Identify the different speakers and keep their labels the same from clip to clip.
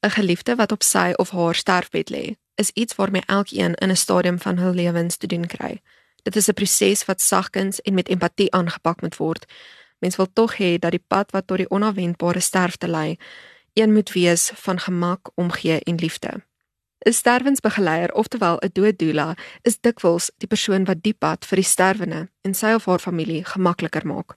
Speaker 1: 'n Geliefde wat op sy of haar sterfbed lê, is iets waarmee elkeen in 'n stadium van hul lewens te doen kry. Dit is 'n proses wat sagkens en met empatie aangepak moet word. Mens wil tog hê dat die pad wat tot die onverwendbare sterfte lei, een moet wees van gemak, omgee en liefde. 'n Sterwensbegeleier, oftewel 'n dooddoula, is dikwels die persoon wat die pad vir die sterwende en sy of haar familie gemakliker maak.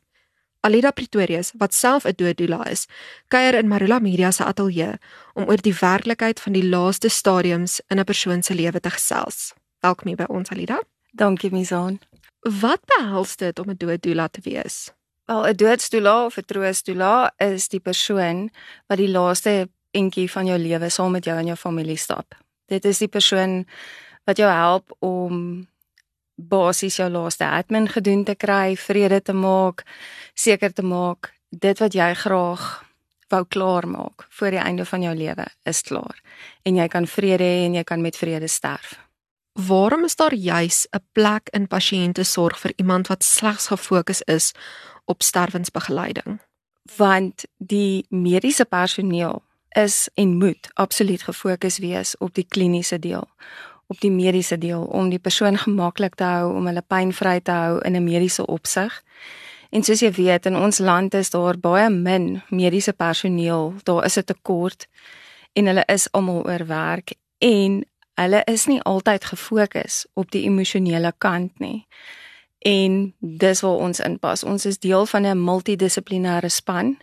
Speaker 1: Alida Pretorius, wat self 'n dooddoula is, kuier in Marula Media se ateljee om oor die werklikheid van die laaste stadiums in 'n persoon se lewe te gesels. Welkom hier by ons Alida.
Speaker 2: Dankie Mizaan.
Speaker 1: Wat behels dit om 'n dooddoula te wees?
Speaker 2: Wel, 'n doodstoela of 'n trooststoela is die persoon wat die laaste entjie van jou lewe saam met jou en jou familie stap. Dit is die persoon wat jou help om basies jou laaste admin gedoen te kry, vrede te maak, seker te maak dit wat jy graag wou klaar maak voor die einde van jou lewe is klaar en jy kan vrede hê en jy kan met vrede sterf.
Speaker 1: Waarom is daar juis 'n plek in pasiënte sorg vir iemand wat slegs gefokus is op sterwensbegeleiding?
Speaker 2: Want die mediese personeel is en moet absoluut gefokus wees op die kliniese deel, op die mediese deel om die persoon gemaklik te hou, om hulle pynvry te hou in 'n mediese opsig. En soos jy weet, in ons land is daar baie min mediese personeel. Daar is 'n tekort en hulle is almal oorwerk en hulle is nie altyd gefokus op die emosionele kant nie. En dis waar ons inpas. Ons is deel van 'n multidissiplinêre span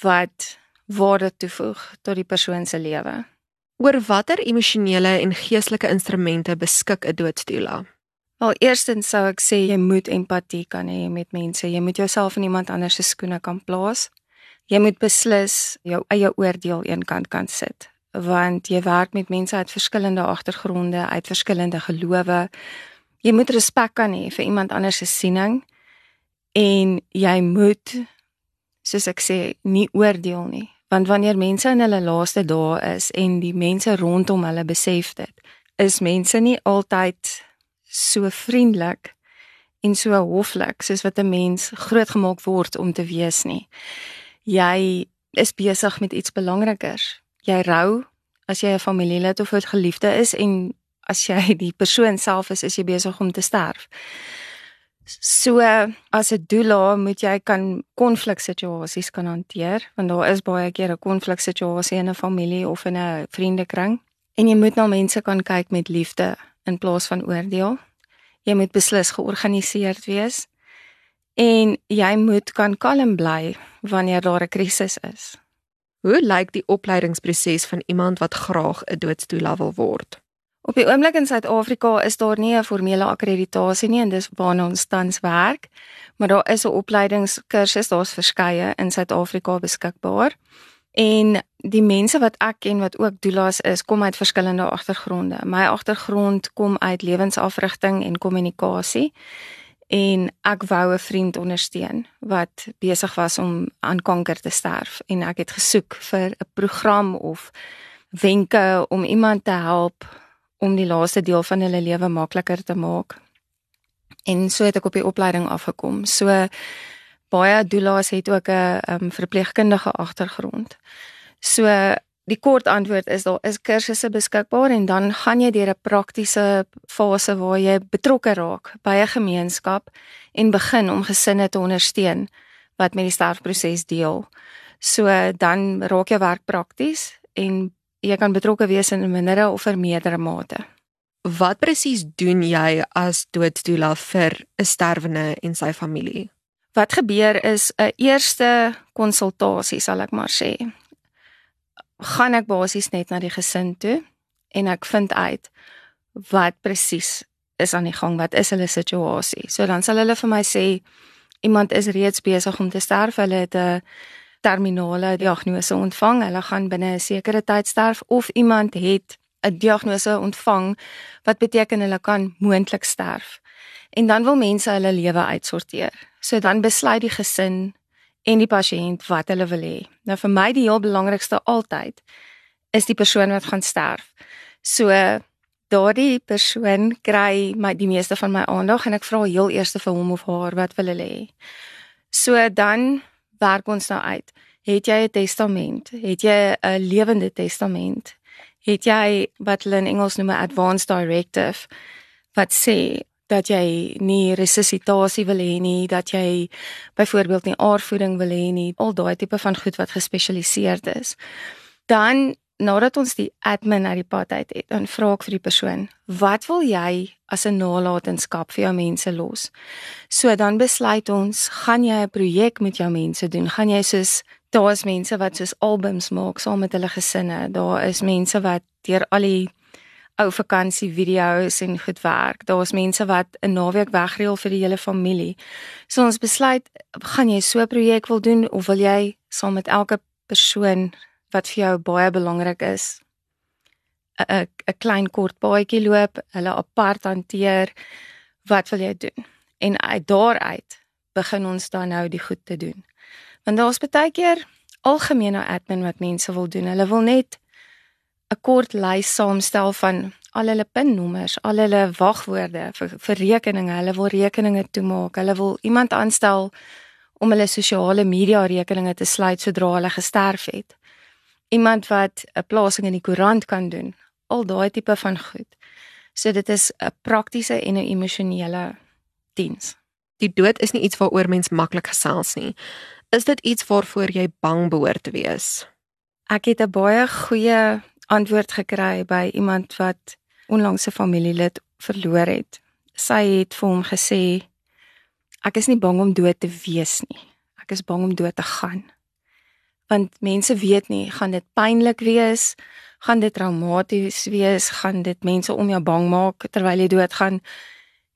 Speaker 2: wat waarde toevoeg tot die persoon se lewe.
Speaker 1: Oor watter emosionele en geestelike instrumente beskik 'n doodstoela?
Speaker 2: Wel, eerstens sou ek sê jy moet empatie kan hê met mense. Jy moet jouself in iemand anders se skoene kan plaas. Jy moet beslis jou eie oordeel eenkant kan sit want jy werk met mense uit verskillende agtergronde, uit verskillende gelowe. Jy moet respek kan hê vir iemand anders se siening en jy moet soos ek sê nie oordeel nie want wanneer mense in hulle laaste dae is en die mense rondom hulle besef dit is mense nie altyd so vriendelik en so hoflik soos wat 'n mens grootgemaak word om te wees nie jy is besig met iets belangrikers jy rou as jy 'n familielid of 'n geliefde is en as jy die persoon self is, is jy besig om te sterf. So as 'n doula moet jy kan konfliksituasies kan hanteer want daar is baie keer 'n konfliksituasie in 'n familie of in 'n vriendekring en jy moet na mense kan kyk met liefde in plaas van oordeel. Jy moet beslis georganiseerd wees en jy moet kan kalm bly wanneer daar 'n krisis is.
Speaker 1: Hoe lyk die opleidingsproses van iemand wat graag 'n doodstoel wil word?
Speaker 2: Op die oomblik in Suid-Afrika is daar nie 'n formele akkreditasie nie en dis waarna ons tans werk, maar daar is 'n opleidingskursus, daar's verskeie in Suid-Afrika beskikbaar. En die mense wat ek ken wat ook doula's is, kom uit verskillende agtergronde. My agtergrond kom uit lewensafrigting en kommunikasie en ek wou 'n vriend ondersteun wat besig was om aan kanker te sterf en ek het gesoek vir 'n program of wenke om iemand te help om die laaste deel van hulle lewe makliker te maak. En so het ek op die opleiding afgekom. So baie doula's het ook 'n um, verpleegkundige agtergrond. So Die kort antwoord is daar is kursusse beskikbaar en dan gaan jy deur 'n praktiese fase waar jy betrokke raak by 'n gemeenskap en begin om gesinne te ondersteun wat met die sterfproses deel. So dan raak jou werk prakties en jy kan betrokke wees in 'n mindere of 'n meerdere mate.
Speaker 1: Wat presies doen jy as doodstoela vir 'n sterwende en sy familie?
Speaker 2: Wat gebeur is 'n eerste konsultasie, sal ek maar sê gaan ek basies net na die gesin toe en ek vind uit wat presies is aan die gang, wat is hulle situasie. So dan sal hulle vir my sê iemand is reeds besig om te sterf, hulle het 'n terminale diagnose ontvang, hulle gaan binne 'n sekere tyd sterf of iemand het 'n diagnose ontvang wat beteken hulle kan moontlik sterf. En dan wil mense hulle lewe uitsorteer. So dan besluit die gesin en die pasiënt wat hulle wil hê. Nou vir my die heel belangrikste altyd is die persoon wat gaan sterf. So daardie persoon kry my die meeste van my aandag en ek vra heel eers vir hom of haar wat wil hulle hê. So dan werk ons nou uit. Het jy 'n testament? Het jy 'n lewende testament? Het jy wat hulle in Engels noem 'n advance directive wat sê dat jy nie resuscitasie wil hê nie, dat jy byvoorbeeld nie aardvoeding wil hê nie, al daai tipe van goed wat gespesialiseerd is. Dan nadat ons die admin uit die pad uit het, dan vra ek vir die persoon, "Wat wil jy as 'n nalatenskap vir jou mense los?" So dan besluit ons, gaan jy 'n projek met jou mense doen? Gaan jy soos daar is mense wat soos albums maak saam met hulle gesinne. Daar is mense wat deur al die ou vakansie video's en goed werk. Daar is mense wat 'n naweek wegreël vir die hele familie. So ons besluit, gaan jy so 'n projek wil doen of wil jy saam met elke persoon wat vir jou baie belangrik is. 'n 'n klein kort paadjie loop, hulle apart hanteer. Wat wil jy doen? En uit daaruit begin ons dan nou die goed te doen. Want daar's baie keer algemene admin wat mense wil doen. Hulle wil net 'n kort lys saamstel van al hulle pinnommers, al hulle wagwoorde vir vir rekeninge. Hulle wil rekeninge toemaak. Hulle wil iemand aanstel om hulle sosiale media rekeninge te sluit sodra hulle gesterf het iemand wat 'n plasing in die koerant kan doen. Al daai tipe van goed. So dit is 'n praktiese en 'n emosionele diens.
Speaker 1: Die dood is nie iets waaroor mens maklik gesels nie. Is dit iets waarvoor jy bang behoort te wees?
Speaker 2: Ek het 'n baie goeie antwoord gekry by iemand wat onlangs 'n familielid verloor het. Sy het vir hom gesê: "Ek is nie bang om dood te wees nie. Ek is bang om dood te gaan." Want mense weet nie gaan dit pynlik wees? Gaan dit traumaties wees? Gaan dit mense om jou bang maak terwyl jy doodgaan?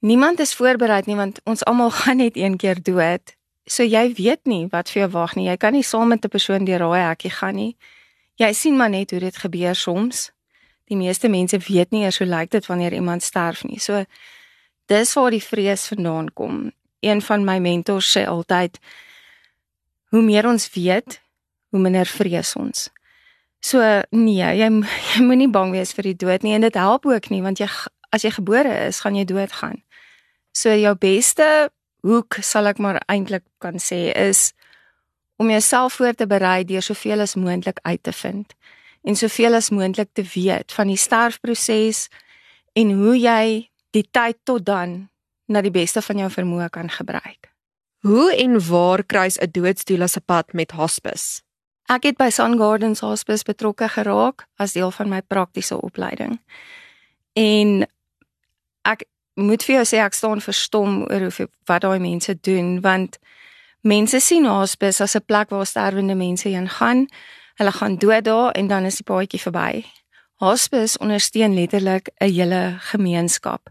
Speaker 2: Niemand is voorberei nie want ons almal gaan net een keer dood. So jy weet nie wat vir jou wag nie. Jy kan nie saam met 'n persoon deur daai hekkie gaan nie. Jy sien maar net hoe dit gebeur soms. Die meeste mense weet nie eers hoe lyk dit wanneer iemand sterf nie. So dis waar die vrees vandaan kom. Een van my mentors sê altyd hoe meer ons weet hoe minder vrees ons. So nee, jy jy moenie bang wees vir die dood nie en dit help ook nie want jy as jy gebore is, gaan jy doodgaan. So jou beste hoek sal ek maar eintlik kan sê is om jouself voor te berei deur soveel as moontlik uit te vind en soveel as moontlik te weet van die sterfproses en hoe jy die tyd tot dan na die beste van jou vermoë kan gebruik.
Speaker 1: Hoe en waar kruis 'n doodstoel as 'n pad met hospice?
Speaker 2: Ek het by Sun Gardens Hospice betrokke geraak as deel van my praktiese opleiding. En ek moet vir jou sê ek staan verstom oor hoe wat daai mense doen want mense sien hospice as 'n plek waar sterwende mense heen gaan. Hulle gaan dood daar en dan is die paadjie verby. Hospice ondersteun letterlik 'n hele gemeenskap.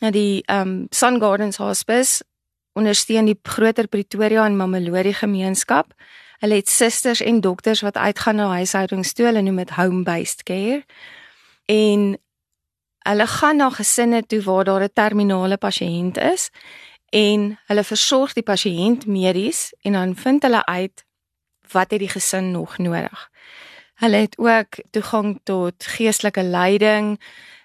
Speaker 2: Nou die um, Sun Gardens Hospice ondersteun die groter Pretoria en Mamelodi gemeenskap. Hulle het susters en dokters wat uitgaan na huishoudings toe, hulle noem dit home-based care. En hulle gaan na gesinne toe waar daar 'n terminale pasiënt is en hulle versorg die pasiënt medies en dan vind hulle uit wat het die gesin nog nodig. Hulle het ook toegang tot geestelike leiding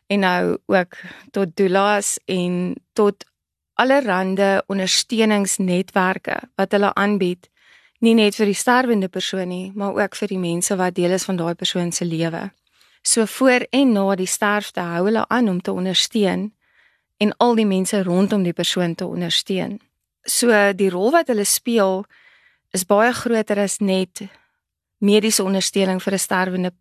Speaker 2: en nou ook tot doulas en tot allerlei ondersteuningsnetwerke wat hulle aanbied nie net vir die sterwende persoon nie, maar ook vir die mense wat deel is van daai persoon se lewe. So voor en na die sterfte hou hulle aan om te ondersteun en al die mense rondom die persoon te ondersteun. So die rol wat hulle speel is baie groter as net mediese ondersteuning vir 'n sterwende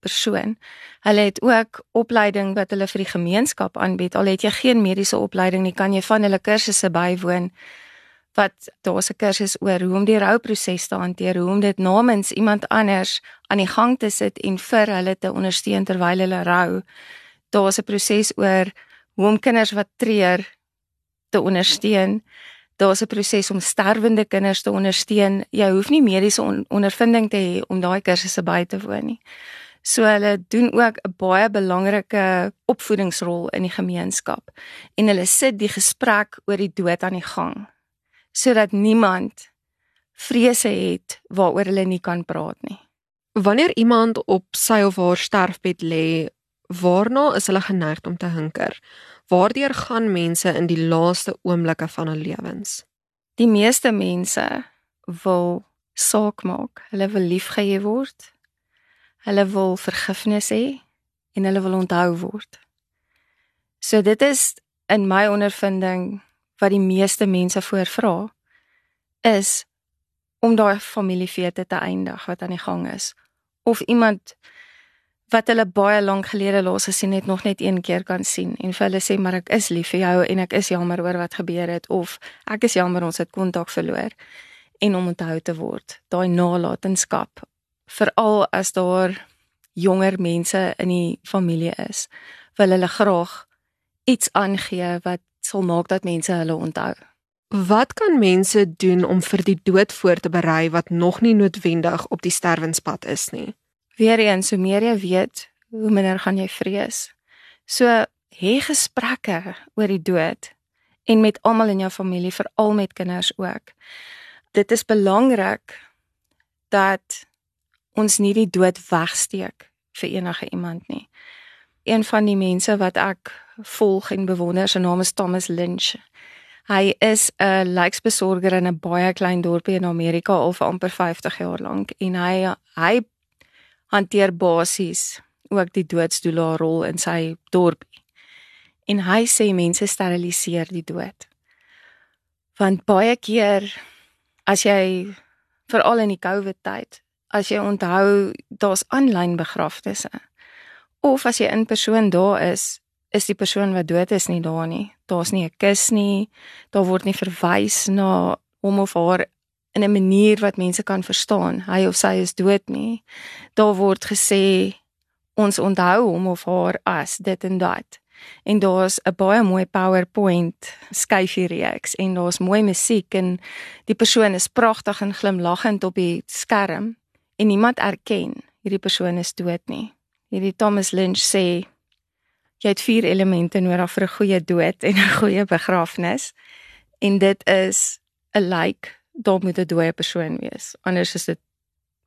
Speaker 2: persoon. Hulle het ook opleiding wat hulle vir die gemeenskap aanbied. Al het jy geen mediese opleiding nie, kan jy van hulle kursusse bywoon wat daar's 'n kursus oor hoe om die rouproses te hanteer, hoe om dit namens iemand anders aan die gang te sit en vir hulle te ondersteun terwyl hulle rou. Daar's 'n proses oor hoe om kinders wat treur te ondersteun. Daar's 'n proses om sterwende kinders te ondersteun. Jy hoef nie mediese on ondervinding te hê om daai kursusse by te woon nie. So hulle doen ook 'n baie belangrike opvoedingsrol in die gemeenskap en hulle sit die gesprek oor die dood aan die gang sodat niemand vrese het waaroor hulle nie kan praat nie.
Speaker 1: Wanneer iemand op sy of haar sterfbed lê, waarna is hulle geneig om te hinker? Waardeur gaan mense in die laaste oomblikke van hul lewens?
Speaker 2: Die meeste mense wil saak maak. Hulle wil liefgehê word. Hulle wil vergifnis hê en hulle wil onthou word. So dit is in my ondervinding wat die meeste mense voorvra is om daai familiefete te eindig wat aan die gang is. Of iemand wat hulle baie lank gelede laas gesien het nog net een keer kan sien en vir hulle sê maar ek is lief vir jou en ek is jammer oor wat gebeur het of ek is jammer ons het kontak verloor en om onthou te word. Daai nalatenskap veral as daar jonger mense in die familie is wil hulle graag iets aangee wat sal maak dat mense hulle onthou
Speaker 1: Wat kan mense doen om vir die dood voor te berei wat nog nie noodwendig op die sterwenspad is nie?
Speaker 2: Weereens, hoe meer jy weet, hoe minder gaan jy vrees. So hê gesprekke oor die dood en met almal in jou familie, veral met kinders ook. Dit is belangrik dat ons nie die dood wegsteek vir enige iemand nie. Een van die mense wat ek volg en bewonder, sy naam is Thomas Lynch. Hy is 'n lijksbesorger in 'n baie klein dorpie in Amerika al vir amper 50 jaar lank en hy hy hanteer basies ook die doodsdoela rol in sy dorpie. En hy sê mense steriliseer die dood. Want baie keer as jy veral in die COVID tyd, as jy onthou daar's aanlyn begrafnisse of as jy in persoon daar is, is die persoon wat dood is nie daar nie. Daar's nie 'n kus nie. Daar word nie verwys na hom of haar in 'n manier wat mense kan verstaan. Hy of sy is dood nie. Daar word gesê ons onthou hom of haar as dit en dat. En daar's 'n baie mooi PowerPoint skyfie reeks en daar's mooi musiek en die persoon is pragtig en glimlaggend op die skerm en niemand erken hierdie persoon is dood nie. Hierdie Thomas Lynch sê jy het vier elemente nodig vir 'n goeie dood en 'n goeie begrafnis. En dit is 'n lijk, daar moet 'n dooie persoon wees. Anders is dit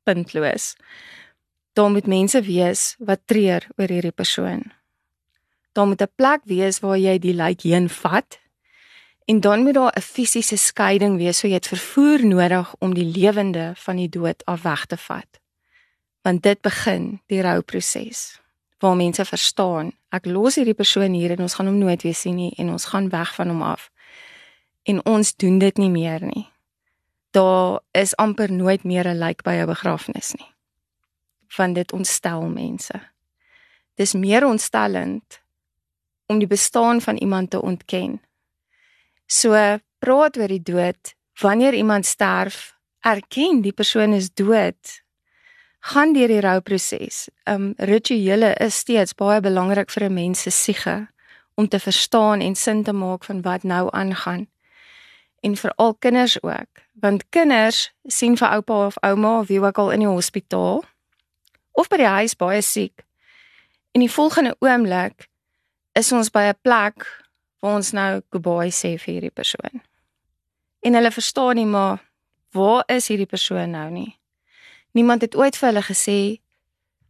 Speaker 2: puntloos. Daar moet mense wees wat treur oor hierdie persoon. Daar moet 'n plek wees waar jy die lijk heen vat. En dan moet daar 'n fisiese skeiding wees, so jy het vervoer nodig om die lewende van die dood af weg te vat. Want dit begin die rouproses waar mense verstaan, ek los hierdie persoon hier en ons gaan hom nooit weer sien nie en ons gaan weg van hom af. En ons doen dit nie meer nie. Daar is amper nooit meer 'n lijk by 'n begrafnis nie. Van dit ontstel mense. Dis meer ontstellend om die bestaan van iemand te ontken. So praat oor die dood wanneer iemand sterf, erken die persoon is dood gaan deur die rouproses. Um rituele is steeds baie belangrik vir 'n mens se siege om te verstaan en sin te maak van wat nou aangaan. En vir al kinders ook, want kinders sien vir oupa of ouma of wie ook al in die hospitaal of by die huis baie siek. En die volgende oomblik is ons by 'n plek waar ons nou goodbye sê vir hierdie persoon. En hulle verstaan nie maar waar is hierdie persoon nou nie? Niemand het ooit vir hulle gesê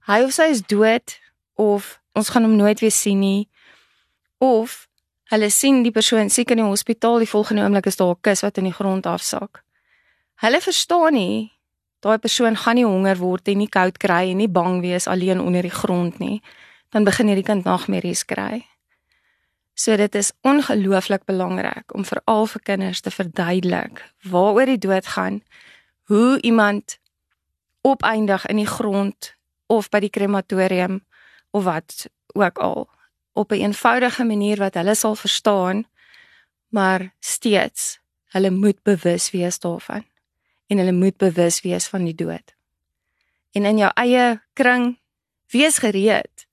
Speaker 2: hy of sy is dood of ons gaan hom nooit weer sien nie of hulle sien die persoon siek in die hospitaal die volgende oomblik is daar 'n kus wat in die grond afsak. Hulle verstaan nie daai persoon gaan nie honger word en nie koud kry en nie bang wees alleen onder die grond nie. Dan begin hierdie kind nagmerries kry. So dit is ongelooflik belangrik om veral vir kinders te verduidelik waaroor die dood gaan, hoe iemand opeindig in die grond of by die krematorium of wat ook al. Op 'n een eenvoudige manier wat hulle sal verstaan maar steeds hulle moet bewus wees daarvan en hulle moet bewus wees van die dood. En in jou eie kring wees gereed.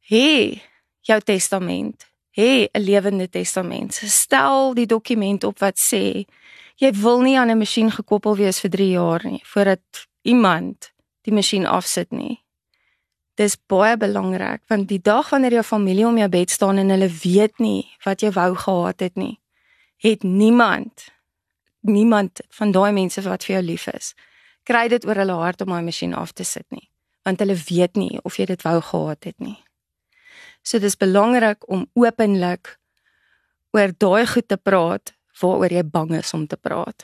Speaker 2: Hê jou testament hê 'n lewende testament. Stel die dokument op wat sê jy wil nie aan 'n masjien gekoppel wees vir 3 jaar nie voordat iemand die masjien afsit nie. Dis baie belangrik want die dag wanneer jou familie om jou bed staan en hulle weet nie wat jy wou gehad het nie, het niemand niemand van daai mense wat vir jou lief is, kry dit oor hulle hart om daai masjien af te sit nie, want hulle weet nie of jy dit wou gehad het nie. So dis belangrik om openlik oor daai goed te praat waaroor jy bang is om te praat.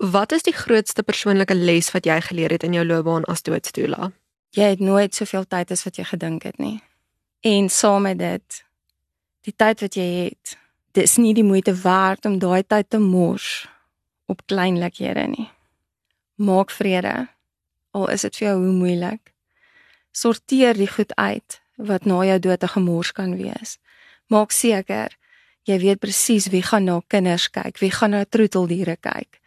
Speaker 1: Wat is die grootste persoonlike les wat jy geleer het in jou loopbaan as doodstoela?
Speaker 2: Jy het nooit soveel tyd as wat jy gedink het nie. En saam met dit die tyd wat jy het, dis nie die moeite werd om daai tyd te mors op kleinlikhede nie. Maak vrede al is dit vir jou hoe moeilik. Sorteer die goed uit wat na jou dood 'n gemors kan wees. Maak seker jy weet presies wie gaan na kinders kyk, wie gaan na troeteldiere kyk.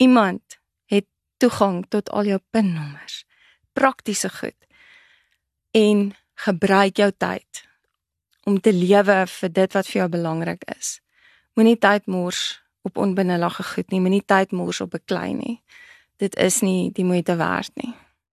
Speaker 2: Iemand het toegang tot al jou pinnommers. Praktiese goed. En gebruik jou tyd om te lewe vir dit wat vir jou belangrik is. Moenie tyd mors op onbenullige goed nie, moenie tyd mors op 'n klein nie. Dit is nie die moeite werd nie.